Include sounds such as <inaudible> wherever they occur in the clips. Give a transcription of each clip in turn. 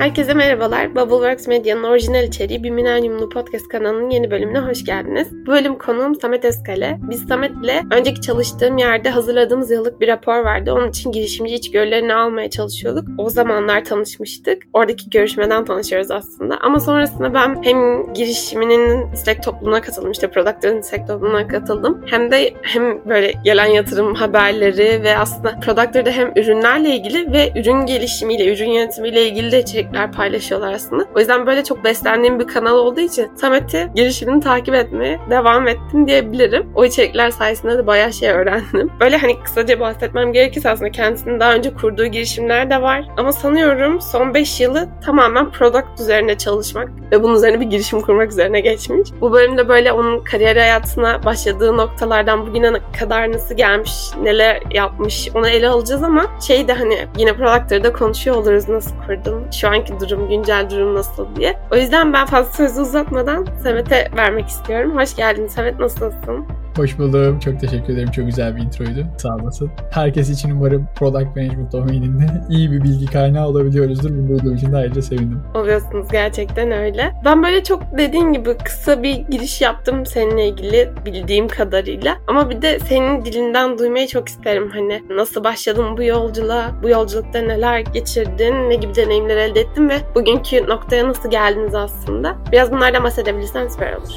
Herkese merhabalar. Bubbleworks Medya'nın orijinal içeriği Bir Podcast kanalının yeni bölümüne hoş geldiniz. Bu bölüm konuğum Samet Özkale. Biz Samet'le önceki çalıştığım yerde hazırladığımız yıllık bir rapor vardı. Onun için girişimci içgörülerini almaya çalışıyorduk. O zamanlar tanışmıştık. Oradaki görüşmeden tanışıyoruz aslında. Ama sonrasında ben hem girişiminin Slack topluluğuna katıldım. işte Product'ın Slack topluluğuna katıldım. Hem de hem böyle gelen yatırım haberleri ve aslında Product'da hem ürünlerle ilgili ve ürün gelişimiyle, ürün yönetimiyle ilgili de içerikler paylaşıyorlar aslında. O yüzden böyle çok beslendiğim bir kanal olduğu için Samet'i girişimini takip etmeye devam ettim diyebilirim. O içerikler sayesinde de bayağı şey öğrendim. <laughs> Böyle hani kısaca bahsetmem gerekirse aslında kendisinin daha önce kurduğu girişimler de var. Ama sanıyorum son 5 yılı tamamen product üzerine çalışmak ve bunun üzerine bir girişim kurmak üzerine geçmiş. Bu bölümde böyle onun kariyer hayatına başladığı noktalardan bugüne kadar nasıl gelmiş, neler yapmış onu ele alacağız ama şey de hani yine product'ları da konuşuyor oluruz nasıl kurdun, şu anki durum, güncel durum nasıl diye. O yüzden ben fazla sözü uzatmadan Samet'e vermek istiyorum. Hoş geldin Samet, nasılsın? Hoş buldum. Çok teşekkür ederim. Çok güzel bir introydu. Sağ olasın. Herkes için umarım Product Management domaininde <laughs> iyi bir bilgi kaynağı olabiliyoruzdur. Bunu duyduğum için de ayrıca sevindim. Oluyorsunuz gerçekten öyle. Ben böyle çok dediğin gibi kısa bir giriş yaptım seninle ilgili bildiğim kadarıyla. Ama bir de senin dilinden duymayı çok isterim. Hani nasıl başladın bu yolculuğa? Bu yolculukta neler geçirdin? Ne gibi deneyimler elde ettin ve bugünkü noktaya nasıl geldiniz aslında? Biraz bunlardan bahsedebilirsen süper olur.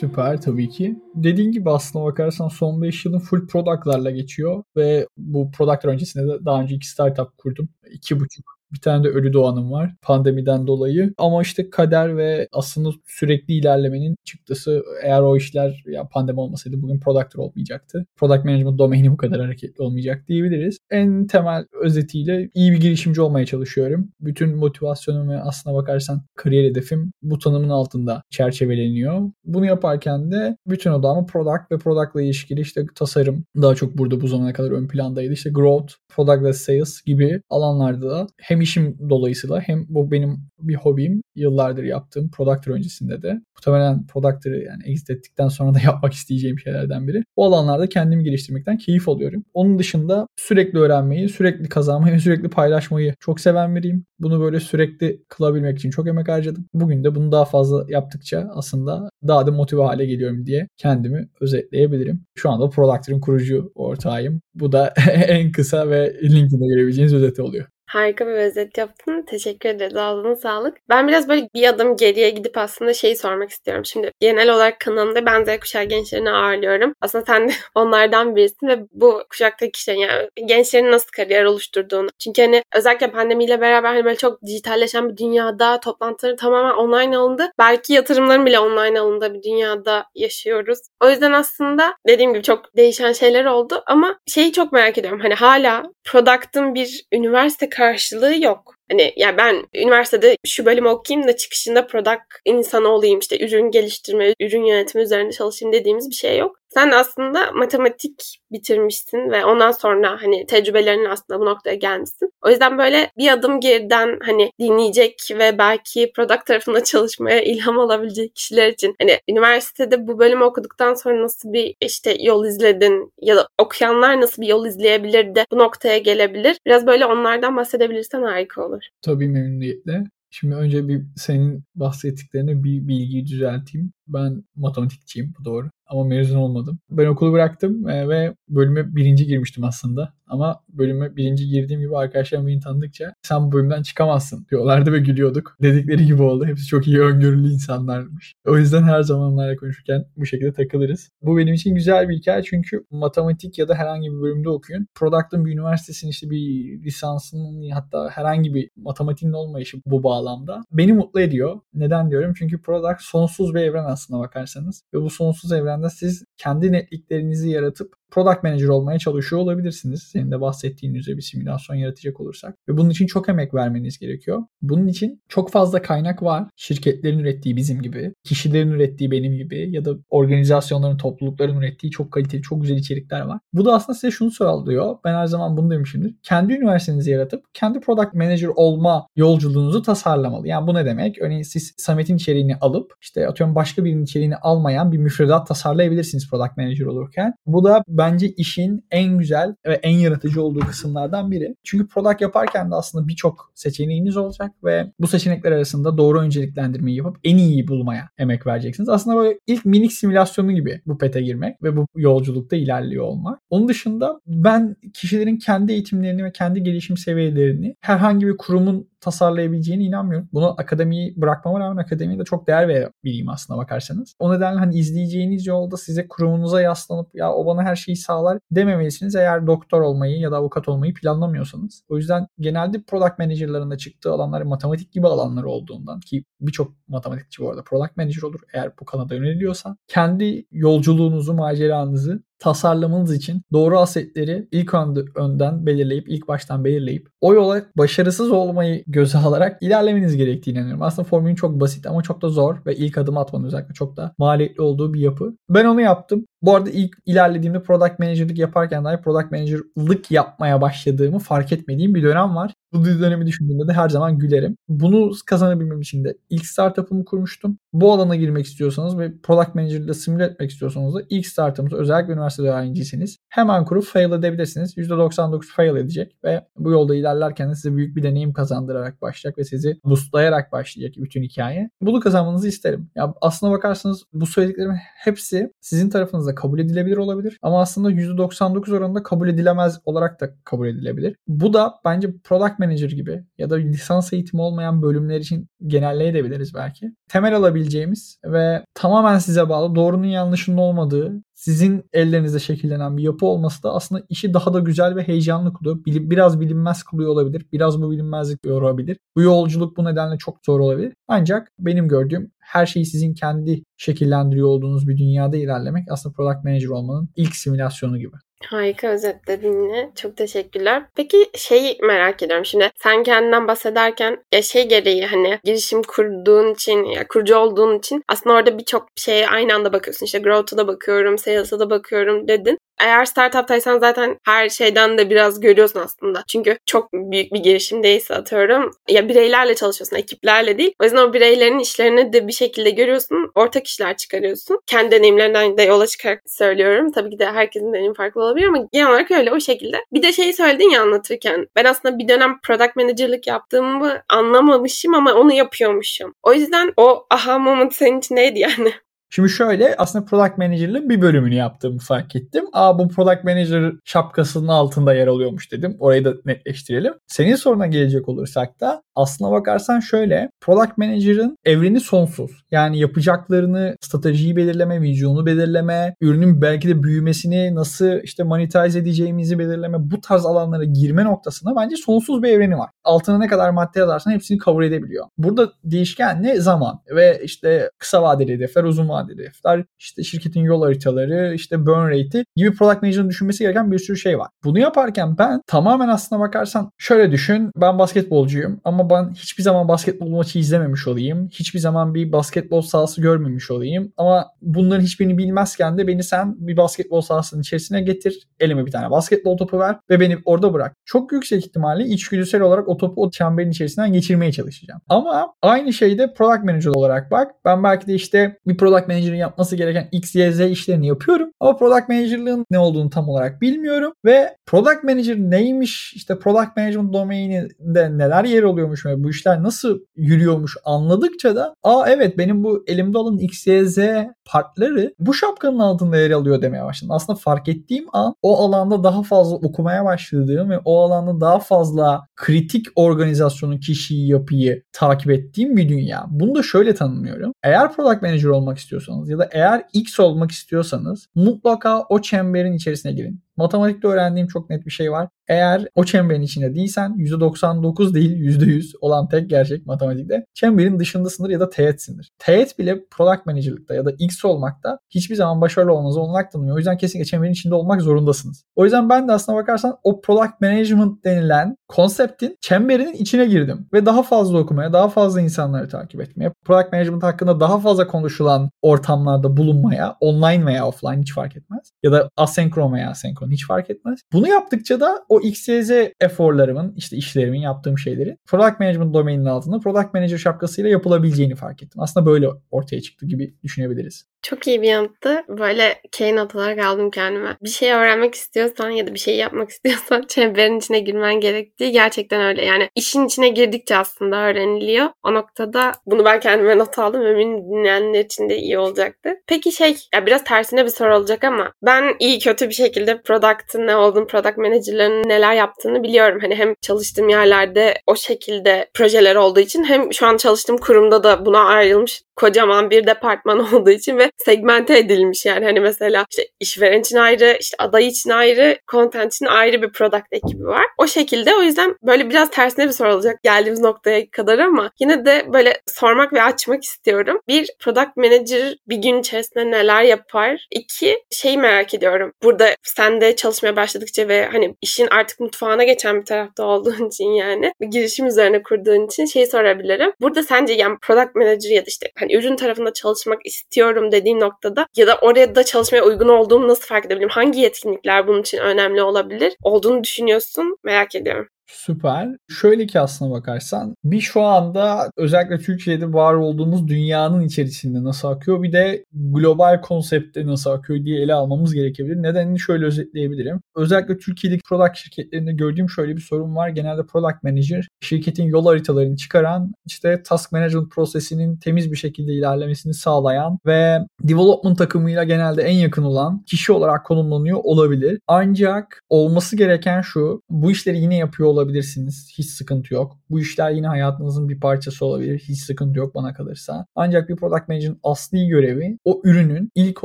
Süper tabii ki. Dediğin gibi aslına bakarsan son 5 yılın full productlarla geçiyor ve bu productlar öncesinde de daha önce iki startup kurdum. 2,5 bir tane de ölü doğanım var pandemiden dolayı. Ama işte kader ve aslında sürekli ilerlemenin çıktısı eğer o işler ya pandemi olmasaydı bugün productor olmayacaktı. Product management domaini bu kadar hareketli olmayacak diyebiliriz. En temel özetiyle iyi bir girişimci olmaya çalışıyorum. Bütün motivasyonum ve aslına bakarsan kariyer hedefim bu tanımın altında çerçeveleniyor. Bunu yaparken de bütün odamı product ve productla ilişkili işte tasarım daha çok burada bu zamana kadar ön plandaydı. İşte growth, product ve sales gibi alanlarda da hem hem işim dolayısıyla hem bu benim bir hobim. Yıllardır yaptığım Productor öncesinde de. Muhtemelen Productor'ı yani exit ettikten sonra da <laughs> yapmak isteyeceğim şeylerden biri. Bu alanlarda kendimi geliştirmekten keyif alıyorum. Onun dışında sürekli öğrenmeyi, sürekli kazanmayı, sürekli paylaşmayı çok seven biriyim. Bunu böyle sürekli kılabilmek için çok emek harcadım. Bugün de bunu daha fazla yaptıkça aslında daha da motive hale geliyorum diye kendimi özetleyebilirim. Şu anda Productor'ın kurucu ortağıyım. Bu da <laughs> en kısa ve LinkedIn'de görebileceğiniz özeti oluyor. Harika bir özet yaptın. Teşekkür ederiz. Ağzına sağlık. Ben biraz böyle bir adım geriye gidip aslında şeyi sormak istiyorum. Şimdi genel olarak kanalımda ben Z kuşağı gençlerini ağırlıyorum. Aslında sen de <laughs> onlardan birisin ve bu kuşaktaki kişilerin yani gençlerin nasıl kariyer oluşturduğunu. Çünkü hani özellikle pandemiyle beraber hani böyle çok dijitalleşen bir dünyada toplantıları tamamen online alındı. Belki yatırımların bile online alındığı bir dünyada yaşıyoruz. O yüzden aslında dediğim gibi çok değişen şeyler oldu ama şeyi çok merak ediyorum. Hani hala product'ın bir üniversite karşılığı yok. Hani yani ben üniversitede şu bölümü okuyayım da çıkışında product insanı olayım işte ürün geliştirme, ürün yönetimi üzerinde çalışayım dediğimiz bir şey yok. Sen aslında matematik bitirmişsin ve ondan sonra hani tecrübelerin aslında bu noktaya gelmişsin. O yüzden böyle bir adım geriden hani dinleyecek ve belki product tarafında çalışmaya <laughs> ilham alabilecek kişiler için hani üniversitede bu bölümü okuduktan sonra nasıl bir işte yol izledin ya da okuyanlar nasıl bir yol izleyebilir de bu noktaya gelebilir. Biraz böyle onlardan bahsedebilirsen harika olur. Tabii memnuniyetle. Şimdi önce bir senin bahsettiklerine bir bilgiyi düzelteyim. Ben matematikçiyim bu doğru ama mezun olmadım. Ben okulu bıraktım e, ve bölüme birinci girmiştim aslında. Ama bölüme birinci girdiğim gibi arkadaşlarım beni tanıdıkça sen bu bölümden çıkamazsın diyorlardı ve gülüyorduk. Dedikleri gibi oldu. Hepsi çok iyi öngörülü insanlarmış. O yüzden her zaman onlarla konuşurken bu şekilde takılırız. Bu benim için güzel bir hikaye çünkü matematik ya da herhangi bir bölümde okuyun. Product'ın bir üniversitesinin işte bir lisansının hatta herhangi bir matematiğin olmayışı bu bağlamda beni mutlu ediyor. Neden diyorum? Çünkü product sonsuz bir evren aslında bakarsanız. Ve bu sonsuz evrende siz kendi netliklerinizi yaratıp product manager olmaya çalışıyor olabilirsiniz. Senin de bahsettiğin üzere bir simülasyon yaratacak olursak. Ve bunun için çok emek vermeniz gerekiyor. Bunun için çok fazla kaynak var. Şirketlerin ürettiği bizim gibi, kişilerin ürettiği benim gibi ya da organizasyonların, toplulukların ürettiği çok kaliteli, çok güzel içerikler var. Bu da aslında size şunu sağlıyor. Ben her zaman bunu demişimdir. Kendi üniversitenizi yaratıp kendi product manager olma yolculuğunuzu tasarlamalı. Yani bu ne demek? Örneğin siz Samet'in içeriğini alıp işte atıyorum başka birinin içeriğini almayan bir müfredat tasarlayabilirsiniz product manager olurken. Bu da bence işin en güzel ve en yaratıcı olduğu kısımlardan biri. Çünkü product yaparken de aslında birçok seçeneğiniz olacak ve bu seçenekler arasında doğru önceliklendirmeyi yapıp en iyiyi bulmaya emek vereceksiniz. Aslında böyle ilk minik simülasyonu gibi bu pete girmek ve bu yolculukta ilerliyor olmak. Onun dışında ben kişilerin kendi eğitimlerini ve kendi gelişim seviyelerini herhangi bir kurumun tasarlayabileceğine inanmıyorum. Bunu akademiyi bırakmama rağmen akademiye de çok değer verebileyim aslına bakarsanız. O nedenle hani izleyeceğiniz yolda size kurumunuza yaslanıp ya o bana her şeyi sağlar dememelisiniz eğer doktor olmayı ya da avukat olmayı planlamıyorsanız. O yüzden genelde product manager'larında çıktığı alanlar matematik gibi alanlar olduğundan ki birçok matematikçi bu arada product manager olur eğer bu kanada yöneliyorsa. Kendi yolculuğunuzu, maceranızı tasarlamanız için doğru asetleri ilk önden belirleyip ilk baştan belirleyip o yola başarısız olmayı göze <laughs> alarak ilerlemeniz gerektiğini inanıyorum. Aslında formülün çok basit ama çok da zor ve ilk adım atmanın özellikle çok da maliyetli olduğu bir yapı. Ben onu yaptım. Bu arada ilk ilerlediğimde product manager'lık yaparken dahi product manager'lık yapmaya başladığımı fark etmediğim bir dönem var. Bu dönemi düşündüğümde de her zaman gülerim. Bunu kazanabilmem için de ilk startup'ımı kurmuştum. Bu alana girmek istiyorsanız ve product manager'la simüle etmek istiyorsanız da ilk startup'ımız özellikle üniversite öğrenciyseniz hemen kurup fail edebilirsiniz. %99 fail edecek ve bu yolda ilerlerken de size büyük bir deneyim kazandırarak başlayacak ve sizi boostlayarak başlayacak bütün hikaye. Bunu kazanmanızı isterim. Ya aslına bakarsanız bu söylediklerimin hepsi sizin tarafınızda kabul edilebilir olabilir ama aslında %99 oranında kabul edilemez olarak da kabul edilebilir. Bu da bence product manager gibi ya da lisans eğitimi olmayan bölümler için genelleyebiliriz belki. Temel alabileceğimiz ve tamamen size bağlı doğrunun yanlışının olmadığı sizin ellerinizde şekillenen bir yapı olması da aslında işi daha da güzel ve heyecanlı kılıyor. Biraz bilinmez kılıyor olabilir. Biraz bu bilinmezlik yorabilir. Bu yolculuk bu nedenle çok zor olabilir. Ancak benim gördüğüm her şeyi sizin kendi şekillendiriyor olduğunuz bir dünyada ilerlemek aslında product manager olmanın ilk simülasyonu gibi. Harika özetledin yine. Çok teşekkürler. Peki şeyi merak ediyorum şimdi. Sen kendinden bahsederken ya şey gereği hani girişim kurduğun için ya kurucu olduğun için aslında orada birçok şeye aynı anda bakıyorsun. İşte growth'a da bakıyorum, sales'a da bakıyorum dedin. Eğer startuptaysan zaten her şeyden de biraz görüyorsun aslında. Çünkü çok büyük bir girişim değilse atıyorum. Ya bireylerle çalışıyorsun, ekiplerle değil. O yüzden o bireylerin işlerini de bir şekilde görüyorsun. Ortak işler çıkarıyorsun. Kendi deneyimlerinden de yola çıkarak söylüyorum. Tabii ki de herkesin deneyimi farklı olabilir ama genel olarak öyle o şekilde. Bir de şeyi söyledin ya anlatırken. Ben aslında bir dönem product manager'lık yaptığımı anlamamışım ama onu yapıyormuşum. O yüzden o aha moment senin için neydi yani? Şimdi şöyle aslında product manager'lığın bir bölümünü yaptığımı fark ettim. Aa bu product manager şapkasının altında yer alıyormuş dedim. Orayı da netleştirelim. Senin soruna gelecek olursak da aslına bakarsan şöyle product manager'ın evreni sonsuz. Yani yapacaklarını, stratejiyi belirleme, vizyonu belirleme, ürünün belki de büyümesini nasıl işte monetize edeceğimizi belirleme bu tarz alanlara girme noktasında bence sonsuz bir evreni var. Altına ne kadar madde yazarsan hepsini kabul edebiliyor. Burada değişken ne? Zaman ve işte kısa vadeli hedefler, uzun vadeli hedefler, işte şirketin yol haritaları, işte burn rate'i gibi product manager'ın düşünmesi gereken bir sürü şey var. Bunu yaparken ben tamamen aslına bakarsan şöyle düşün. Ben basketbolcuyum ama ben hiçbir zaman basketbol maçı izlememiş olayım. Hiçbir zaman bir basketbol sahası görmemiş olayım. Ama bunların hiçbirini bilmezken de beni sen bir basketbol sahasının içerisine getir. Elime bir tane basketbol topu ver ve beni orada bırak. Çok yüksek ihtimalle içgüdüsel olarak o topu o çemberin içerisinden geçirmeye çalışacağım. Ama aynı şeyde product manager olarak bak. Ben belki de işte bir product manager'ın yapması gereken X, Y, Z işlerini yapıyorum. Ama product manager'lığın ne olduğunu tam olarak bilmiyorum. Ve product manager neymiş, işte product management domaininde neler yer oluyormuş ve bu işler nasıl yürüyormuş anladıkça da aa evet benim bu elimde olan X, Y, partları bu şapkanın altında yer alıyor demeye başladım. Aslında fark ettiğim an o alanda daha fazla okumaya başladığım ve o alanda daha fazla kritik organizasyonu, kişiyi, yapıyı takip ettiğim bir dünya. Bunu da şöyle tanımlıyorum. Eğer product manager olmak istiyorsanız istiyorsanız ya da eğer X olmak istiyorsanız mutlaka o çemberin içerisine girin. Matematikte öğrendiğim çok net bir şey var. Eğer o çemberin içinde değilsen %99 değil %100 olan tek gerçek matematikte çemberin dışındasındır ya da teğetsindir. Teğet bile product manager'lıkta ya da X olmakta hiçbir zaman başarılı olmanıza olanak tanımıyor. O yüzden kesinlikle çemberin içinde olmak zorundasınız. O yüzden ben de aslına bakarsan o product management denilen konseptin çemberinin içine girdim. Ve daha fazla okumaya, daha fazla insanları takip etmeye, product management hakkında daha fazla konuşulan ortamlarda bulunmaya, online veya offline hiç fark etmez. Ya da asenkron veya senkron hiç fark etmez. Bunu yaptıkça da o XYZ eforlarımın, işte işlerimin, yaptığım şeyleri product management domaininin altında product manager şapkasıyla yapılabileceğini fark ettim. Aslında böyle ortaya çıktı gibi düşünebiliriz. Çok iyi bir yanıttı. Böyle keynote olarak aldım kendime. Bir şey öğrenmek istiyorsan ya da bir şey yapmak <laughs> istiyorsan çemberin içine girmen gerektiği gerçekten öyle. Yani işin içine girdikçe aslında öğreniliyor. O noktada bunu ben kendime not aldım. Eminim dinleyenler için de iyi olacaktı. Peki şey, ya biraz tersine bir soru olacak ama ben iyi kötü bir şekilde product'ın ne olduğunu, product manager'ların neler yaptığını biliyorum. Hani hem çalıştığım yerlerde o şekilde projeler olduğu için hem şu an çalıştığım kurumda da buna ayrılmış kocaman bir departman <laughs> olduğu için ve segmente edilmiş yani hani mesela işte işveren için ayrı, işte aday için ayrı, content için ayrı bir product ekibi var. O şekilde o yüzden böyle biraz tersine bir soru olacak geldiğimiz noktaya kadar ama yine de böyle sormak ve açmak istiyorum. Bir product manager bir gün içerisinde neler yapar? İki şeyi merak ediyorum. Burada sen de çalışmaya başladıkça ve hani işin artık mutfağına geçen bir tarafta olduğun için yani bir girişim üzerine kurduğun için şeyi sorabilirim. Burada sence yani product manager ya da işte hani ürün tarafında çalışmak istiyorum dediğim noktada ya da oraya da çalışmaya uygun olduğumu nasıl fark edebilirim? Hangi yetkinlikler bunun için önemli olabilir? Olduğunu düşünüyorsun? Merak ediyorum. Süper. Şöyle ki aslına bakarsan bir şu anda özellikle Türkiye'de var olduğumuz dünyanın içerisinde nasıl akıyor bir de global konsepte nasıl akıyor diye ele almamız gerekebilir. Nedenini şöyle özetleyebilirim. Özellikle Türkiye'deki product şirketlerinde gördüğüm şöyle bir sorun var. Genelde product manager şirketin yol haritalarını çıkaran işte task management prosesinin temiz bir şekilde ilerlemesini sağlayan ve development takımıyla genelde en yakın olan kişi olarak konumlanıyor olabilir. Ancak olması gereken şu bu işleri yine yapıyor olabilirsiniz. Hiç sıkıntı yok. Bu işler yine hayatınızın bir parçası olabilir. Hiç sıkıntı yok bana kalırsa. Ancak bir product manager'ın asli görevi o ürünün ilk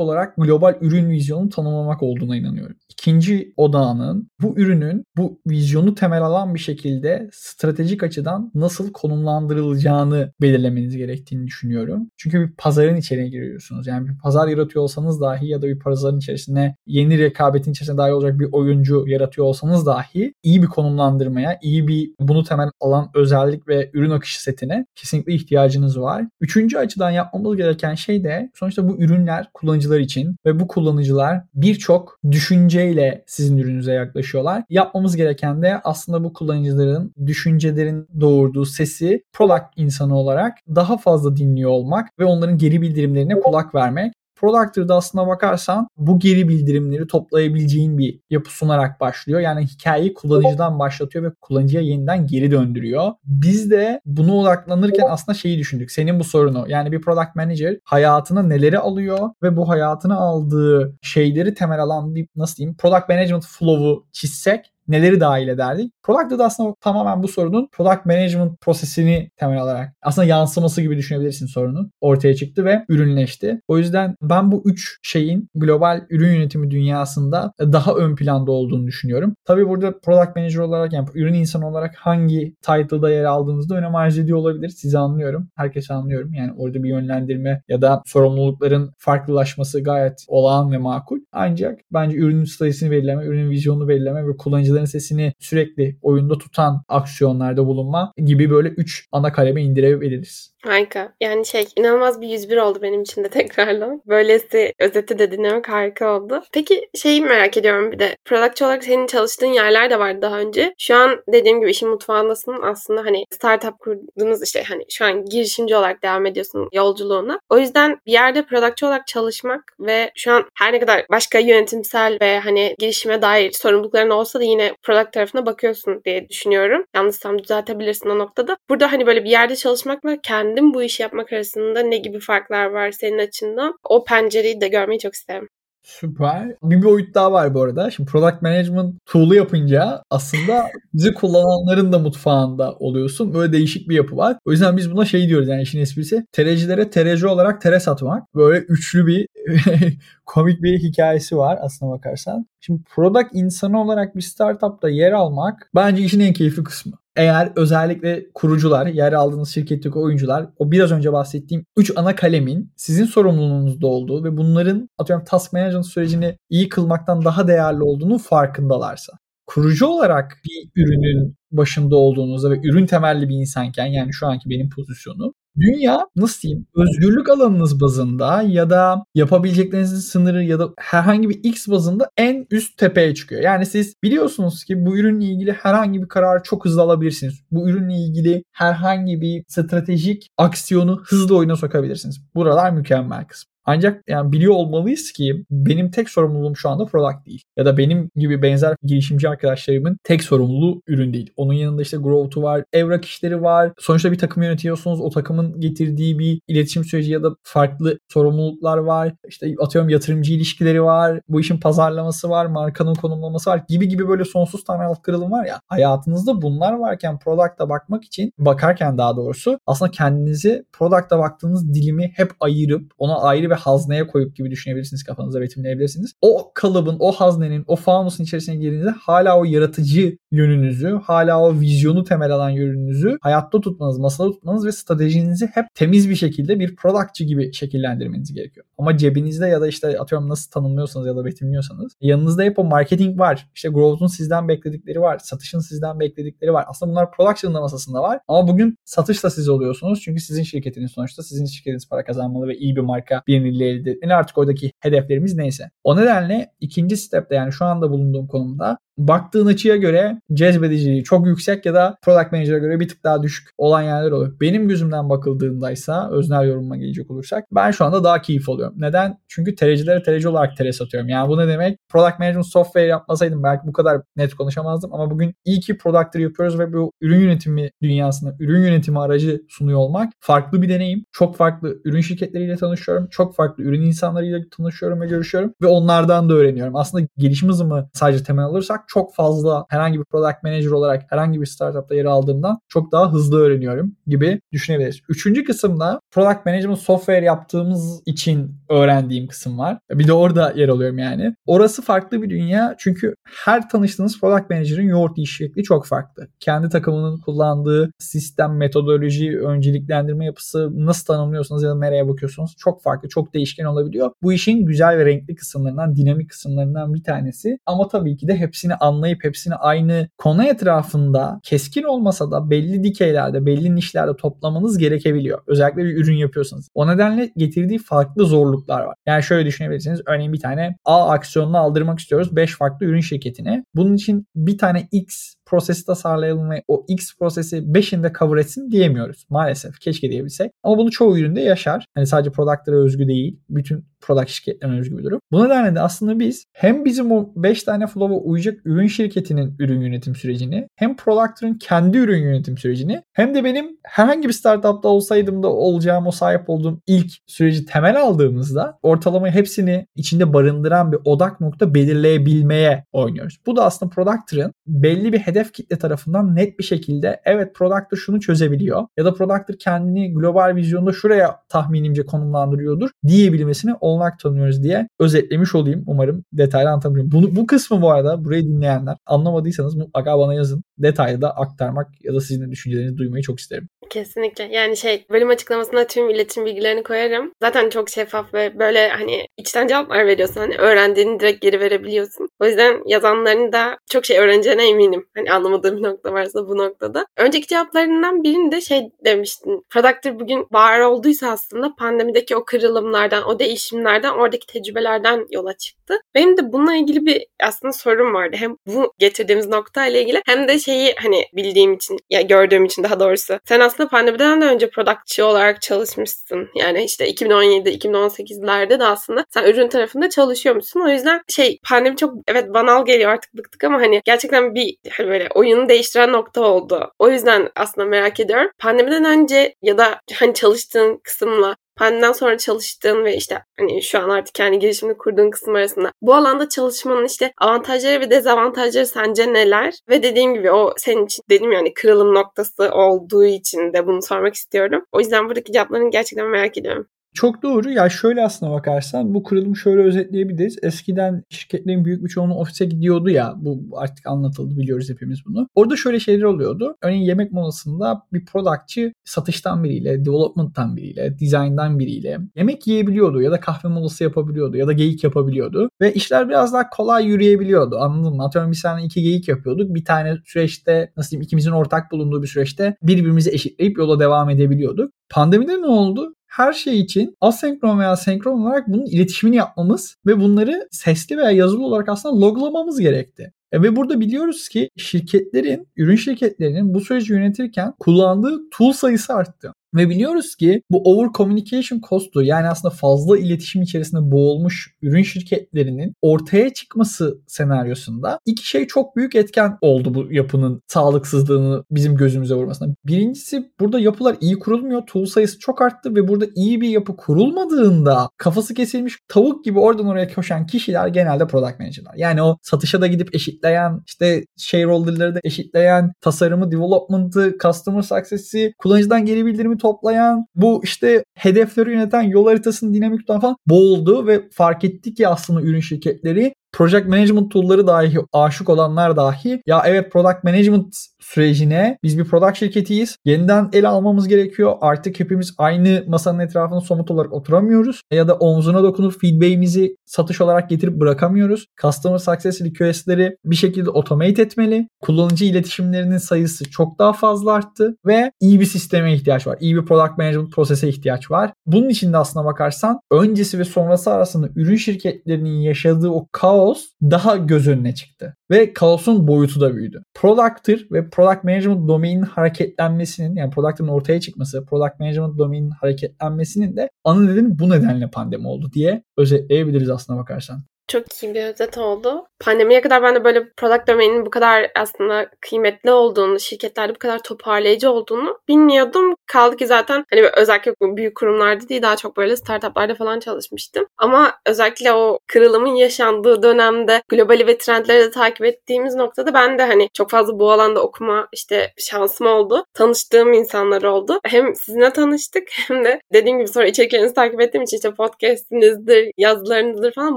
olarak global ürün vizyonunu tanımlamak olduğuna inanıyorum. İkinci odağının bu ürünün bu vizyonu temel alan bir şekilde stratejik açıdan nasıl konumlandırılacağını belirlemeniz gerektiğini düşünüyorum. Çünkü bir pazarın içine giriyorsunuz. Yani bir pazar yaratıyor olsanız dahi ya da bir pazarın içerisinde yeni rekabetin içerisinde dahil olacak bir oyuncu yaratıyor olsanız dahi iyi bir konumlandırmaya olmaya, iyi bir bunu temel alan özellik ve ürün akışı setine kesinlikle ihtiyacınız var. Üçüncü açıdan yapmamız gereken şey de sonuçta bu ürünler kullanıcılar için ve bu kullanıcılar birçok düşünceyle sizin ürününüze yaklaşıyorlar. Yapmamız gereken de aslında bu kullanıcıların düşüncelerin doğurduğu sesi product insanı olarak daha fazla dinliyor olmak ve onların geri bildirimlerine kulak vermek. Productor'da aslına bakarsan bu geri bildirimleri toplayabileceğin bir yapı sunarak başlıyor. Yani hikayeyi kullanıcıdan başlatıyor ve kullanıcıya yeniden geri döndürüyor. Biz de buna odaklanırken aslında şeyi düşündük. Senin bu sorunu. Yani bir product manager hayatına neleri alıyor ve bu hayatına aldığı şeyleri temel alan bir nasıl diyeyim product management flow'u çizsek neleri dahil ederdik? Product'ta da aslında tamamen bu sorunun product management prosesini temel alarak aslında yansıması gibi düşünebilirsin sorunun ortaya çıktı ve ürünleşti. O yüzden ben bu üç şeyin global ürün yönetimi dünyasında daha ön planda olduğunu düşünüyorum. Tabii burada product manager olarak yani ürün insanı olarak hangi title'da yer aldığınızda önem arz ediyor olabilir. Sizi anlıyorum. Herkesi anlıyorum. Yani orada bir yönlendirme ya da sorumlulukların farklılaşması gayet olağan ve makul. Ancak bence ürünün sayısını belirleme, ürünün vizyonunu belirleme ve kullanıcı oyuncuların sesini sürekli oyunda tutan aksiyonlarda bulunma gibi böyle 3 ana kaleme indirebiliriz. Harika. Yani şey inanılmaz bir 101 oldu benim için de <laughs> tekrardan. Böylesi özeti de dinlemek harika oldu. Peki şeyi merak ediyorum bir de. Productçı olarak senin çalıştığın yerler de vardı daha önce. Şu an dediğim gibi işin mutfağındasın. Aslında hani startup kurduğunuz işte hani şu an girişimci olarak devam ediyorsun yolculuğuna. O yüzden bir yerde productçı olarak çalışmak ve şu an her ne kadar başka yönetimsel ve hani girişime dair sorumlulukların olsa da yine product tarafına bakıyorsun diye düşünüyorum. Yanlışsam düzeltebilirsin o noktada. Burada hani böyle bir yerde çalışmakla kendi kendim bu işi yapmak arasında ne gibi farklar var senin açından? O pencereyi de görmeyi çok isterim. Süper. Bir boyut daha var bu arada. Şimdi product management tool'u yapınca aslında bizi kullananların da mutfağında oluyorsun. Böyle değişik bir yapı var. O yüzden biz buna şey diyoruz yani işin esprisi. Terecilere tereci olarak tere satmak. Böyle üçlü bir <laughs> komik bir hikayesi var aslına bakarsan. Şimdi product insanı olarak bir startupta yer almak bence işin en keyifli kısmı. Eğer özellikle kurucular, yer aldığınız şirketteki oyuncular o biraz önce bahsettiğim 3 ana kalemin sizin sorumluluğunuzda olduğu ve bunların atıyorum task management sürecini iyi kılmaktan daha değerli olduğunu farkındalarsa. Kurucu olarak bir ürünün başında olduğunuzda ve ürün temelli bir insanken yani şu anki benim pozisyonum Dünya nasıl diyeyim özgürlük alanınız bazında ya da yapabileceklerinizin sınırı ya da herhangi bir X bazında en üst tepeye çıkıyor. Yani siz biliyorsunuz ki bu ürünle ilgili herhangi bir kararı çok hızlı alabilirsiniz. Bu ürünle ilgili herhangi bir stratejik aksiyonu hızlı oyuna sokabilirsiniz. Buralar mükemmel kısım. Ancak yani biliyor olmalıyız ki benim tek sorumluluğum şu anda product değil. Ya da benim gibi benzer girişimci arkadaşlarımın tek sorumluluğu ürün değil. Onun yanında işte growth'u var, evrak işleri var. Sonuçta bir takım yönetiyorsunuz. O takımın getirdiği bir iletişim süreci ya da farklı sorumluluklar var. İşte atıyorum yatırımcı ilişkileri var. Bu işin pazarlaması var, markanın konumlaması var gibi gibi böyle sonsuz tane alt kırılım var ya. Hayatınızda bunlar varken product'a bakmak için bakarken daha doğrusu aslında kendinizi product'a baktığınız dilimi hep ayırıp ona ayrı bir hazneye koyup gibi düşünebilirsiniz kafanızda betimleyebilirsiniz. O kalıbın, o haznenin, o fanusun içerisine girdiğinizde hala o yaratıcı yönünüzü, hala o vizyonu temel alan yönünüzü hayatta tutmanız, masada tutmanız ve stratejinizi hep temiz bir şekilde bir productçı gibi şekillendirmeniz gerekiyor. Ama cebinizde ya da işte atıyorum nasıl tanımlıyorsanız ya da betimliyorsanız yanınızda hep o marketing var. İşte growth'un sizden bekledikleri var. Satışın sizden bekledikleri var. Aslında bunlar production'ın masasında var. Ama bugün satışla siz oluyorsunuz. Çünkü sizin şirketiniz sonuçta sizin şirketiniz para kazanmalı ve iyi bir marka bilinirliği elde etmeli. Artık oradaki hedeflerimiz neyse. O nedenle ikinci stepte yani şu anda bulunduğum konumda baktığın açıya göre cezbediciliği çok yüksek ya da product manager'a göre bir tık daha düşük olan yerler oluyor. Benim gözümden bakıldığındaysa öznel yorumuma gelecek olursak ben şu anda daha keyif alıyorum. Neden? Çünkü terecilere tereci olarak tere satıyorum. Yani bu ne demek? Product management software yapmasaydım belki bu kadar net konuşamazdım ama bugün iyi ki product'ları yapıyoruz ve bu ürün yönetimi dünyasında ürün yönetimi aracı sunuyor olmak farklı bir deneyim. Çok farklı ürün şirketleriyle tanışıyorum. Çok farklı ürün insanlarıyla tanışıyorum ve görüşüyorum ve onlardan da öğreniyorum. Aslında gelişim hızımı sadece temel alırsak çok fazla herhangi bir product manager olarak herhangi bir startupta yer aldığımdan çok daha hızlı öğreniyorum gibi düşünebiliriz. Üçüncü kısımda product management software yaptığımız için öğrendiğim kısım var. Bir de orada yer alıyorum yani. Orası farklı bir dünya çünkü her tanıştığınız product manager'ın yoğurt iş şekli çok farklı. Kendi takımının kullandığı sistem, metodoloji, önceliklendirme yapısı nasıl tanımlıyorsunuz ya da nereye bakıyorsunuz çok farklı, çok değişken olabiliyor. Bu işin güzel ve renkli kısımlarından, dinamik kısımlarından bir tanesi. Ama tabii ki de hepsini anlayıp hepsini aynı konu etrafında keskin olmasa da belli dikeylerde, belli nişlerde toplamanız gerekebiliyor. Özellikle bir ürün yapıyorsanız. O nedenle getirdiği farklı zorluklar var. Yani şöyle düşünebilirsiniz. Örneğin bir tane A aksiyonunu aldırmak istiyoruz 5 farklı ürün şirketine. Bunun için bir tane X prosesi tasarlayalım ve o X prosesi 5'inde cover etsin diyemiyoruz. Maalesef. Keşke diyebilsek. Ama bunu çoğu üründe yaşar. Hani sadece product'lara özgü değil. Bütün product şirketlerine özgü bir durum. Bu nedenle de aslında biz hem bizim o 5 tane flow'a uyacak ürün şirketinin ürün yönetim sürecini hem product'ın kendi ürün yönetim sürecini hem de benim herhangi bir startupta olsaydım da olacağım o sahip olduğum ilk süreci temel aldığımızda ortalama hepsini içinde barındıran bir odak nokta belirleyebilmeye oynuyoruz. Bu da aslında product'ın belli bir hedef kitle tarafından net bir şekilde evet product'ır şunu çözebiliyor ya da product'ır kendini global vizyonda şuraya tahminimce konumlandırıyordur diyebilmesini olanak tanıyoruz diye özetlemiş olayım. Umarım detaylı anlatabilirim. Bunu, bu kısmı bu arada burayı dinleyenler anlamadıysanız mutlaka bana yazın. Detaylı da aktarmak ya da sizin de düşüncelerinizi duymayı çok isterim. Kesinlikle. Yani şey bölüm açıklamasına tüm iletişim bilgilerini koyarım. Zaten çok şeffaf ve böyle hani içten cevaplar veriyorsun. Hani öğrendiğini direkt geri verebiliyorsun. O yüzden yazanların da çok şey öğreneceğine eminim. Hani anlamadığım bir <laughs> nokta varsa bu noktada. Önceki cevaplarından birinde şey demiştin. Productor bugün var olduysa aslında pandemideki o kırılımlardan, o değişimlerden, oradaki tecrübelerden yola çıktı. Benim de bununla ilgili bir aslında sorum vardı. Hem bu getirdiğimiz nokta ile ilgili hem de şeyi hani bildiğim için ya gördüğüm için daha doğrusu. Sen aslında pandemiden de önce productçı olarak çalışmışsın. Yani işte 2017, 2018'lerde de aslında sen ürün tarafında çalışıyormuşsun. O yüzden şey pandemi çok evet banal geliyor artık bıktık ama hani gerçekten bir hani böyle oyunu değiştiren nokta oldu. O yüzden aslında merak ediyorum. Pandemiden önce ya da hani çalıştığın kısımla pandemiden sonra çalıştığın ve işte hani şu an artık kendi girişimini kurduğun kısım arasında bu alanda çalışmanın işte avantajları ve dezavantajları sence neler? Ve dediğim gibi o senin için dedim yani kırılım noktası olduğu için de bunu sormak istiyorum. O yüzden buradaki cevaplarını gerçekten merak ediyorum. Çok doğru. Ya şöyle aslına bakarsan bu kırılımı şöyle özetleyebiliriz. Eskiden şirketlerin büyük bir çoğunluğu ofise gidiyordu ya. Bu artık anlatıldı biliyoruz hepimiz bunu. Orada şöyle şeyler oluyordu. Örneğin yemek molasında bir productçı satıştan biriyle, development'tan biriyle, design'dan biriyle yemek yiyebiliyordu ya da kahve molası yapabiliyordu ya da geyik yapabiliyordu. Ve işler biraz daha kolay yürüyebiliyordu. Anladın mı? Atıyorum bir sene iki geyik yapıyorduk. Bir tane süreçte nasıl diyeyim ikimizin ortak bulunduğu bir süreçte birbirimizi eşitleyip yola devam edebiliyorduk. Pandemide ne oldu? Her şey için asenkron veya senkron olarak bunun iletişimini yapmamız ve bunları sesli veya yazılı olarak aslında loglamamız gerekti. E ve burada biliyoruz ki şirketlerin, ürün şirketlerinin bu süreci yönetirken kullandığı tool sayısı arttı. Ve biliyoruz ki bu over communication costu yani aslında fazla iletişim içerisinde boğulmuş ürün şirketlerinin ortaya çıkması senaryosunda iki şey çok büyük etken oldu bu yapının sağlıksızlığını bizim gözümüze vurmasına. Birincisi burada yapılar iyi kurulmuyor. Tool sayısı çok arttı ve burada iyi bir yapı kurulmadığında kafası kesilmiş tavuk gibi oradan oraya koşan kişiler genelde product manager'lar. Yani o satışa da gidip eşitleyen, işte shareholder'ları da eşitleyen, tasarımı, development'ı, customer success'i, kullanıcıdan geri bildirimi toplayan, bu işte hedefleri yöneten yol haritasını dinamik tutan falan boğuldu ve fark etti ki aslında ürün şirketleri project management tool'ları dahi aşık olanlar dahi ya evet product management sürecine biz bir product şirketiyiz. Yeniden ele almamız gerekiyor. Artık hepimiz aynı masanın etrafında somut olarak oturamıyoruz. Ya da omzuna dokunup feedback'imizi satış olarak getirip bırakamıyoruz. Customer success request'leri bir şekilde automate etmeli. Kullanıcı iletişimlerinin sayısı çok daha fazla arttı ve iyi bir sisteme ihtiyaç var. İyi bir product management prosese ihtiyaç var. Bunun için de aslına bakarsan öncesi ve sonrası arasında ürün şirketlerinin yaşadığı o kaos daha göz önüne çıktı. Ve kaosun boyutu da büyüdü. Product'ır ve product management domainin hareketlenmesinin yani product'ın ortaya çıkması, product management domainin hareketlenmesinin de ana nedeni bu nedenle pandemi oldu diye özetleyebiliriz aslına bakarsan. Çok iyi bir özet oldu. Pandemiye kadar ben de böyle product domain'in bu kadar aslında kıymetli olduğunu, şirketlerde bu kadar toparlayıcı olduğunu bilmiyordum. Kaldı ki zaten hani özellikle büyük kurumlarda değil daha çok böyle startuplarda falan çalışmıştım. Ama özellikle o kırılımın yaşandığı dönemde globali ve trendleri de takip ettiğimiz noktada ben de hani çok fazla bu alanda okuma işte şansım oldu. Tanıştığım insanlar oldu. Hem sizinle tanıştık hem de dediğim gibi sonra içeriklerinizi takip ettiğim için işte podcastinizdir, yazılarınızdır falan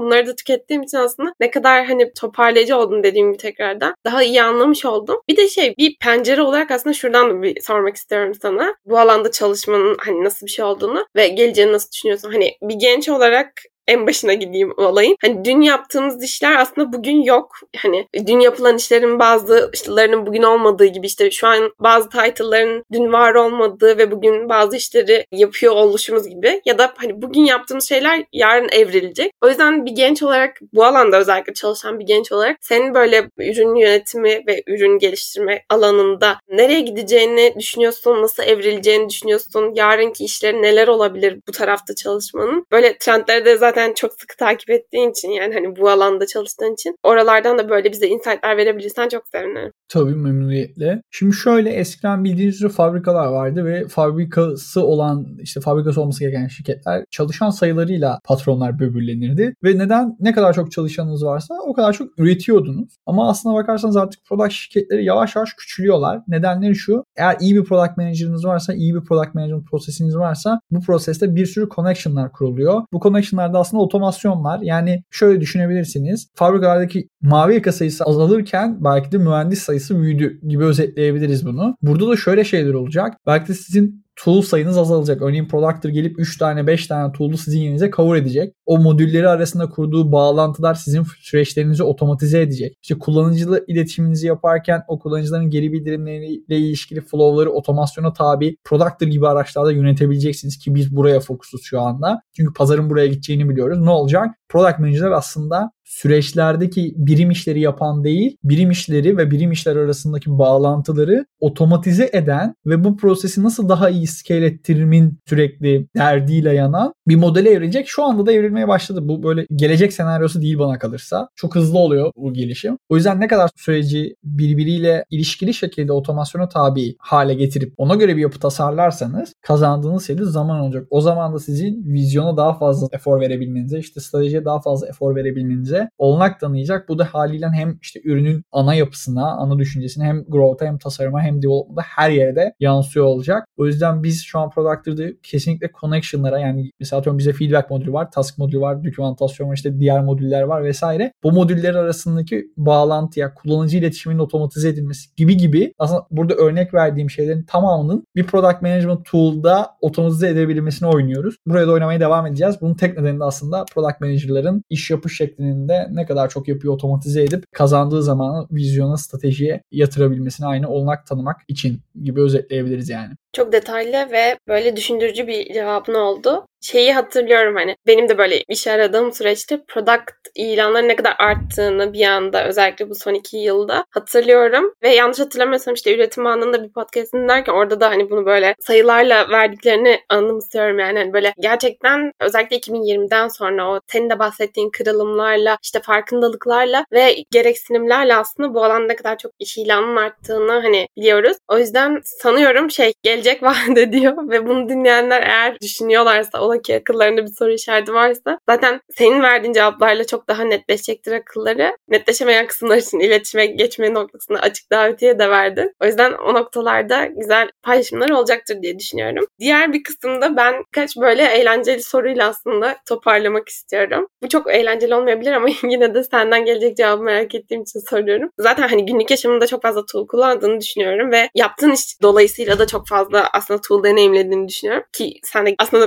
bunları da tüket ettiğim için aslında ne kadar hani toparlayıcı oldum dediğim gibi tekrardan daha iyi anlamış oldum. Bir de şey bir pencere olarak aslında şuradan da bir sormak istiyorum sana. Bu alanda çalışmanın hani nasıl bir şey olduğunu ve geleceğini nasıl düşünüyorsun? Hani bir genç olarak en başına gideyim olayın. Hani dün yaptığımız işler aslında bugün yok. Hani dün yapılan işlerin bazı işlerinin bugün olmadığı gibi işte şu an bazı title'ların dün var olmadığı ve bugün bazı işleri yapıyor oluşumuz gibi ya da hani bugün yaptığımız şeyler yarın evrilecek. O yüzden bir genç olarak bu alanda özellikle çalışan bir genç olarak senin böyle ürün yönetimi ve ürün geliştirme alanında nereye gideceğini düşünüyorsun, nasıl evrileceğini düşünüyorsun, yarınki işleri neler olabilir bu tarafta çalışmanın. Böyle trendleri de zaten zaten çok sıkı takip ettiğin için yani hani bu alanda çalıştığın için oralardan da böyle bize insightlar verebilirsen çok sevinirim. Tabii memnuniyetle. Şimdi şöyle eskiden bildiğiniz üzere fabrikalar vardı ve fabrikası olan işte fabrikası olması gereken şirketler çalışan sayılarıyla patronlar böbürlenirdi. Ve neden ne kadar çok çalışanınız varsa o kadar çok üretiyordunuz. Ama aslına bakarsanız artık product şirketleri yavaş yavaş küçülüyorlar. Nedenleri şu. Eğer iyi bir product manager'ınız varsa, iyi bir product management prosesiniz varsa bu proseste bir sürü connection'lar kuruluyor. Bu connection'larda aslında otomasyonlar. Yani şöyle düşünebilirsiniz. Fabrikalardaki mavi yaka sayısı azalırken belki de mühendis sayısı büyüdü gibi özetleyebiliriz bunu. Burada da şöyle şeyler olacak. Belki de sizin tool sayınız azalacak. Örneğin Productor gelip 3 tane 5 tane tool'u sizin yerinize cover edecek. O modülleri arasında kurduğu bağlantılar sizin süreçlerinizi otomatize edecek. İşte kullanıcılı iletişiminizi yaparken o kullanıcıların geri bildirimleriyle ilişkili flow'ları otomasyona tabi Productor gibi araçlarda yönetebileceksiniz ki biz buraya fokusuz şu anda. Çünkü pazarın buraya gideceğini biliyoruz. Ne olacak? Product Manager aslında süreçlerdeki birim işleri yapan değil, birim işleri ve birim işler arasındaki bağlantıları otomatize eden ve bu prosesi nasıl daha iyi scale ettirimin sürekli derdiyle yanan bir modele evrilecek. Şu anda da evrilmeye başladı. Bu böyle gelecek senaryosu değil bana kalırsa. Çok hızlı oluyor bu gelişim. O yüzden ne kadar süreci birbiriyle ilişkili şekilde otomasyona tabi hale getirip ona göre bir yapı tasarlarsanız kazandığınız şey de zaman olacak. O zaman da sizin vizyona daha fazla efor verebilmenize, işte stratejiye daha fazla efor verebilmenize olanak tanıyacak. Bu da haliyle hem işte ürünün ana yapısına, ana düşüncesine hem growth'a hem tasarıma hem development'a her yerde yansıyor olacak. O yüzden biz şu an Product'ta kesinlikle connection'lara yani mesela atıyorum bize feedback modülü var, task modülü var, dokümantasyon var, işte diğer modüller var vesaire. Bu modüller arasındaki bağlantıya, kullanıcı iletişiminin otomatize edilmesi gibi gibi aslında burada örnek verdiğim şeylerin tamamının bir product management tool'da otomatize edebilmesini oynuyoruz. Buraya da oynamaya devam edeceğiz. Bunun tek nedeni de aslında product manager'ların iş yapış şeklinde ne kadar çok yapıyı otomatize edip kazandığı zamanı vizyona, stratejiye yatırabilmesine aynı olanak tanımak için gibi özetleyebiliriz yani. Çok detaylı ve böyle düşündürücü bir cevabın oldu. Şeyi hatırlıyorum hani benim de böyle iş aradığım süreçte product ilanları ne kadar arttığını bir anda özellikle bu son iki yılda hatırlıyorum. Ve yanlış hatırlamıyorsam işte üretim anında bir podcast dinlerken orada da hani bunu böyle sayılarla verdiklerini anımsıyorum yani. Hani böyle gerçekten özellikle 2020'den sonra o senin de bahsettiğin kırılımlarla işte farkındalıklarla ve gereksinimlerle aslında bu alanda kadar çok iş ilanının arttığını hani biliyoruz. O yüzden sanıyorum şey gelecek <laughs> vaat ediyor ve bunu dinleyenler eğer düşünüyorlarsa ola ki akıllarında bir soru işareti varsa zaten senin verdiğin cevaplarla çok daha netleşecektir akılları. Netleşemeyen kısımlar için iletişime geçme noktasında açık davetiye de verdin. O yüzden o noktalarda güzel paylaşımlar olacaktır diye düşünüyorum. Diğer bir kısımda ben kaç böyle eğlenceli soruyla aslında toparlamak istiyorum. Bu çok eğlenceli olmayabilir ama <laughs> yine de senden gelecek cevabı merak ettiğim için soruyorum. Zaten hani günlük yaşamında çok fazla tool kullandığını düşünüyorum ve yaptığın iş dolayısıyla da çok fazla aslında tool deneyimlediğini düşünüyorum. Ki sen de aslında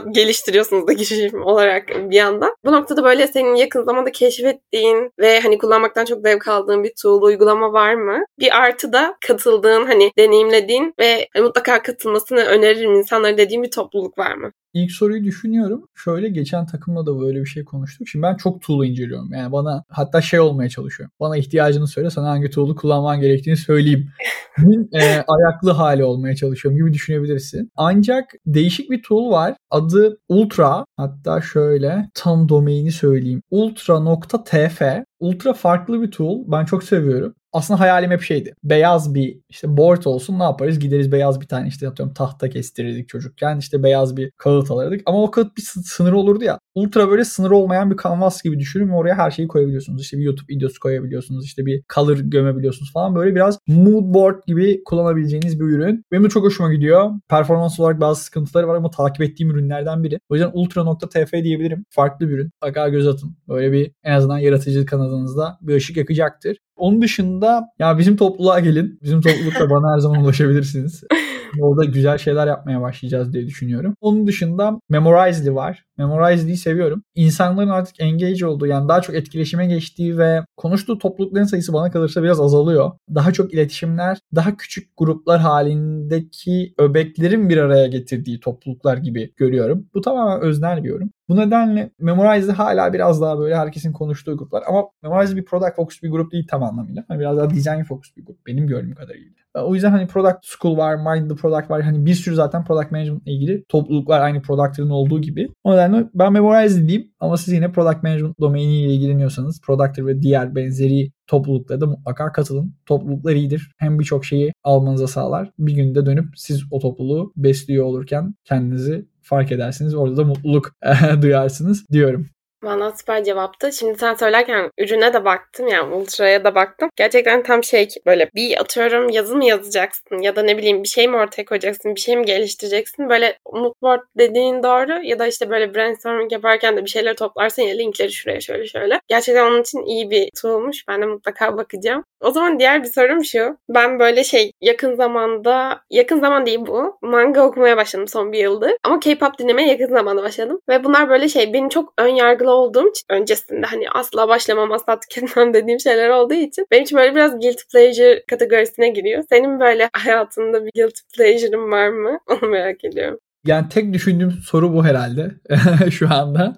geliştiriyorsunuz da girişim olarak bir yandan. Bu noktada böyle senin yakın zamanda keşfettiğin ve hani kullanmaktan çok zevk aldığın bir tool, uygulama var mı? Bir artı da katıldığın, hani deneyimlediğin ve mutlaka katılmasını öneririm insanlara dediğin bir topluluk var mı? İlk soruyu düşünüyorum. Şöyle geçen takımla da böyle bir şey konuştuk. Şimdi ben çok tool'u inceliyorum. Yani bana hatta şey olmaya çalışıyorum. Bana ihtiyacını söyle sana hangi tool'u kullanman gerektiğini söyleyeyim. <laughs> e, ayaklı hali olmaya çalışıyorum gibi düşünebilirsin. Ancak değişik bir tool var. Adı Ultra. Hatta şöyle tam domaini söyleyeyim. Ultra.tf Ultra farklı bir tool. Ben çok seviyorum aslında hayalim hep şeydi. Beyaz bir işte board olsun ne yaparız? Gideriz beyaz bir tane işte atıyorum tahta kestirirdik çocukken. işte beyaz bir kağıt alırdık. Ama o kağıt bir sınırı olurdu ya. Ultra böyle sınırı olmayan bir kanvas gibi düşünün ve oraya her şeyi koyabiliyorsunuz. İşte bir YouTube videosu koyabiliyorsunuz. işte bir color gömebiliyorsunuz falan. Böyle biraz mood board gibi kullanabileceğiniz bir ürün. Benim de çok hoşuma gidiyor. Performans olarak bazı sıkıntıları var ama takip ettiğim ürünlerden biri. O yüzden ultra.tf diyebilirim. Farklı bir ürün. Mutlaka göz atın. Böyle bir en azından yaratıcı kanadınızda bir ışık yakacaktır. Onun dışında ya bizim topluluğa gelin. Bizim toplulukta bana her zaman ulaşabilirsiniz. <laughs> Orada güzel şeyler yapmaya başlayacağız diye düşünüyorum. Onun dışında Memorizely var. Memorizely'yi seviyorum. İnsanların artık engage olduğu yani daha çok etkileşime geçtiği ve konuştuğu toplulukların sayısı bana kalırsa biraz azalıyor. Daha çok iletişimler, daha küçük gruplar halindeki öbeklerin bir araya getirdiği topluluklar gibi görüyorum. Bu tamamen öznel bir yorum. Bu nedenle Memorize hala biraz daha böyle herkesin konuştuğu gruplar. Ama Memorize bir product focus bir grup değil tam anlamıyla. Hani biraz daha design focus bir grup benim gördüğüm kadarıyla. O yüzden hani Product School var, Mind the Product var. Hani bir sürü zaten Product Management ile ilgili topluluklar aynı Product'ların olduğu gibi. O nedenle ben Memorize diyeyim ama siz yine Product Management domainiyle ilgileniyorsanız Product'ır ve diğer benzeri topluluklara da mutlaka katılın. Topluluklar iyidir. Hem birçok şeyi almanıza sağlar. Bir günde dönüp siz o topluluğu besliyor olurken kendinizi fark edersiniz. Orada da mutluluk <laughs> duyarsınız diyorum. Valla süper cevaptı. Şimdi sen söylerken ürüne de baktım yani Ultra'ya da baktım. Gerçekten tam şey böyle bir atıyorum yazı mı yazacaksın ya da ne bileyim bir şey mi ortaya koyacaksın, bir şey mi geliştireceksin. Böyle moodboard dediğin doğru ya da işte böyle brainstorming yaparken de bir şeyleri toplarsın ya linkleri şuraya şöyle şöyle. Gerçekten onun için iyi bir tool'muş. Ben de mutlaka bakacağım. O zaman diğer bir sorum şu. Ben böyle şey yakın zamanda, yakın zaman değil bu. Manga okumaya başladım son bir yıldır. Ama K-pop dinlemeye yakın zamanda başladım. Ve bunlar böyle şey beni çok ön yargılı olduğum için öncesinde hani asla başlamam asla tüketmem dediğim şeyler olduğu için benim için böyle biraz guilty pleasure kategorisine giriyor. Senin böyle hayatında bir guilty pleasure'ın var mı? <laughs> Onu merak ediyorum. Yani tek düşündüğüm soru bu herhalde <laughs> şu anda.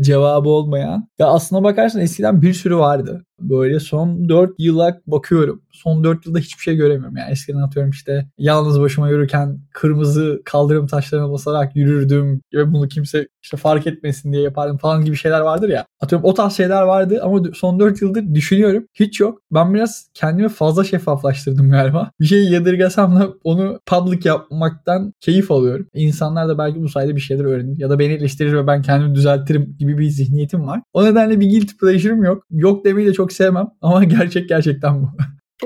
Cevabı olmayan. Ya aslına bakarsan eskiden bir sürü vardı. Böyle son 4 yıla bakıyorum. Son 4 yılda hiçbir şey göremiyorum. Yani eskiden atıyorum işte yalnız başıma yürürken kırmızı kaldırım taşlarına basarak yürürdüm ve bunu kimse işte fark etmesin diye yapardım falan gibi şeyler vardır ya. Atıyorum o tarz şeyler vardı ama son 4 yıldır düşünüyorum. Hiç yok. Ben biraz kendimi fazla şeffaflaştırdım galiba. Bir şeyi yadırgasam da onu public yapmaktan keyif alıyorum. İnsanlar da belki bu sayede bir şeyler öğrenir ya da beni eleştirir ve ben kendimi düzeltirim gibi bir zihniyetim var. O nedenle bir guilty pleasure'ım yok. Yok demeyi de çok sevmem <laughs> ama gerçek gerçekten bu.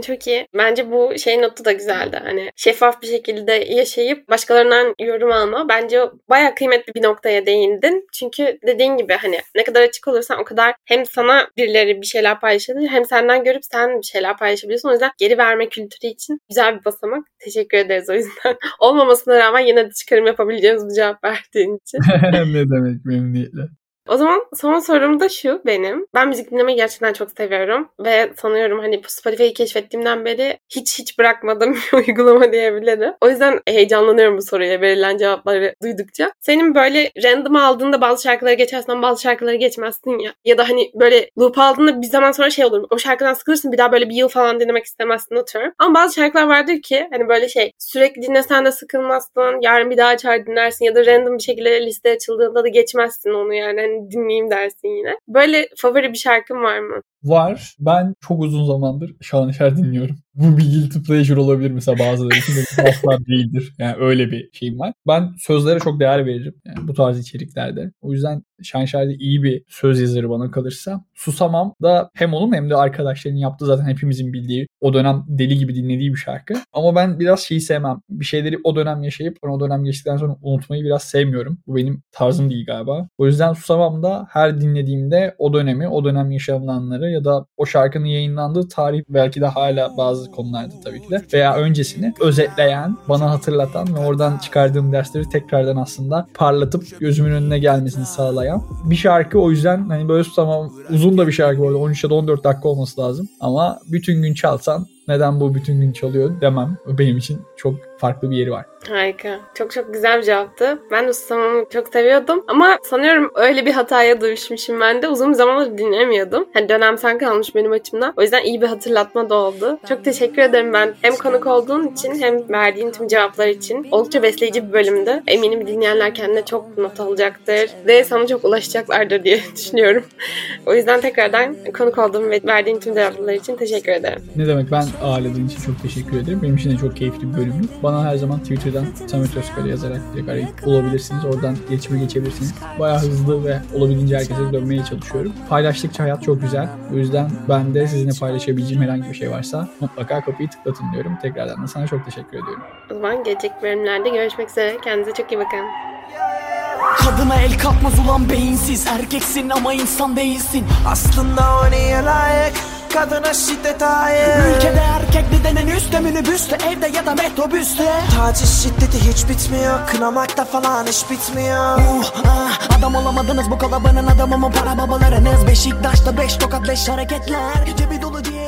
Çok iyi. Bence bu şey notu da güzeldi. Hani şeffaf bir şekilde yaşayıp başkalarından yorum alma. Bence baya kıymetli bir noktaya değindin. Çünkü dediğin gibi hani ne kadar açık olursan o kadar hem sana birileri bir şeyler paylaşabilir hem senden görüp sen bir şeyler paylaşabiliyorsun. O yüzden geri verme kültürü için güzel bir basamak. Teşekkür ederiz o yüzden. <laughs> Olmamasına rağmen yine de çıkarım yapabileceğimiz bir cevap verdiğin için. <laughs> ne demek memnuniyetle. O zaman son sorum da şu benim. Ben müzik dinlemeyi gerçekten çok seviyorum. Ve sanıyorum hani Spotify'ı keşfettiğimden beri hiç hiç bırakmadığım <laughs> bir uygulama diyebilirim. O yüzden heyecanlanıyorum bu soruya verilen cevapları duydukça. Senin böyle random aldığında bazı şarkıları geçersen bazı şarkıları geçmezsin ya. Ya da hani böyle loop aldığında bir zaman sonra şey olur. O şarkıdan sıkılırsın bir daha böyle bir yıl falan dinlemek istemezsin atıyorum. Ama bazı şarkılar vardır ki hani böyle şey sürekli dinlesen de sıkılmazsın. Yarın bir daha açar dinlersin ya da random bir şekilde liste açıldığında da geçmezsin onu yani. Hani dinleyeyim dersin yine. Böyle favori bir şarkın var mı? Var. Ben çok uzun zamandır Şanışer dinliyorum. Bu bir guilty pleasure olabilir mesela bazıları için de <laughs> asla değildir. Yani öyle bir şeyim var. Ben sözlere çok değer veririm. Yani bu tarz içeriklerde. O yüzden Şanışer de iyi bir söz yazarı bana kalırsa. Susamam da hem onun hem de arkadaşlarının yaptığı zaten hepimizin bildiği o dönem deli gibi dinlediği bir şarkı. Ama ben biraz şeyi sevmem. Bir şeyleri o dönem yaşayıp o dönem geçtikten sonra unutmayı biraz sevmiyorum. Bu benim tarzım değil galiba. O yüzden Susamam da her dinlediğimde o dönemi, o dönem yaşananları ya da o şarkının yayınlandığı tarih belki de hala bazı konularda tabii ki de veya öncesini özetleyen, bana hatırlatan ve oradan çıkardığım dersleri tekrardan aslında parlatıp gözümün önüne gelmesini sağlayan bir şarkı. O yüzden hani böyle tamam uzun da bir şarkı bu arada 13 ya da 14 dakika olması lazım. Ama bütün gün çalsan neden bu bütün gün çalıyor demem. Benim için çok farklı bir yeri var. Harika. Çok çok güzel bir cevaptı. Ben de Susamam'ı çok seviyordum. Ama sanıyorum öyle bir hataya düşmüşüm ben de. Uzun bir zamandır dinlemiyordum. Hani dönemsel kalmış benim açımdan. O yüzden iyi bir hatırlatma da oldu. Çok teşekkür ederim ben. Hem konuk olduğun için hem verdiğin tüm cevaplar için. Oldukça besleyici bir bölümdü. Eminim dinleyenler kendine çok not alacaktır. Ve sana çok ulaşacaklardır diye <laughs> düşünüyorum. o yüzden tekrardan konuk olduğum ve verdiğin tüm cevaplar için teşekkür ederim. Ne demek ben ağırladığın için çok teşekkür ederim. Benim için de çok keyifli bir bölümdü. Bana her zaman Twitter'dan Samet Özkale yazarak direkt arayıp bulabilirsiniz. Oradan iletişime geçebilirsiniz. Bayağı hızlı ve olabildiğince herkese dönmeye çalışıyorum. Paylaştıkça hayat çok güzel. O yüzden ben de sizinle paylaşabileceğim herhangi bir şey varsa mutlaka kapıyı tıklatın diyorum. Tekrardan da sana çok teşekkür ediyorum. O zaman gelecek bölümlerde görüşmek üzere. Kendinize çok iyi bakın. Kadına el kalkmaz ulan beyinsiz Erkeksin ama insan değilsin Aslında o niye layık Kadına şiddet ait Ülkede erkekli denen üstte minibüste Evde ya da metrobüste. Taciz şiddeti hiç bitmiyor Kınamakta falan iş bitmiyor. Uh, ah, Adam olamadınız bu kalabalığın adamı mı? Para babalarınız Beşiktaş'ta beş tokat beş hareketler. Cebi dolu diye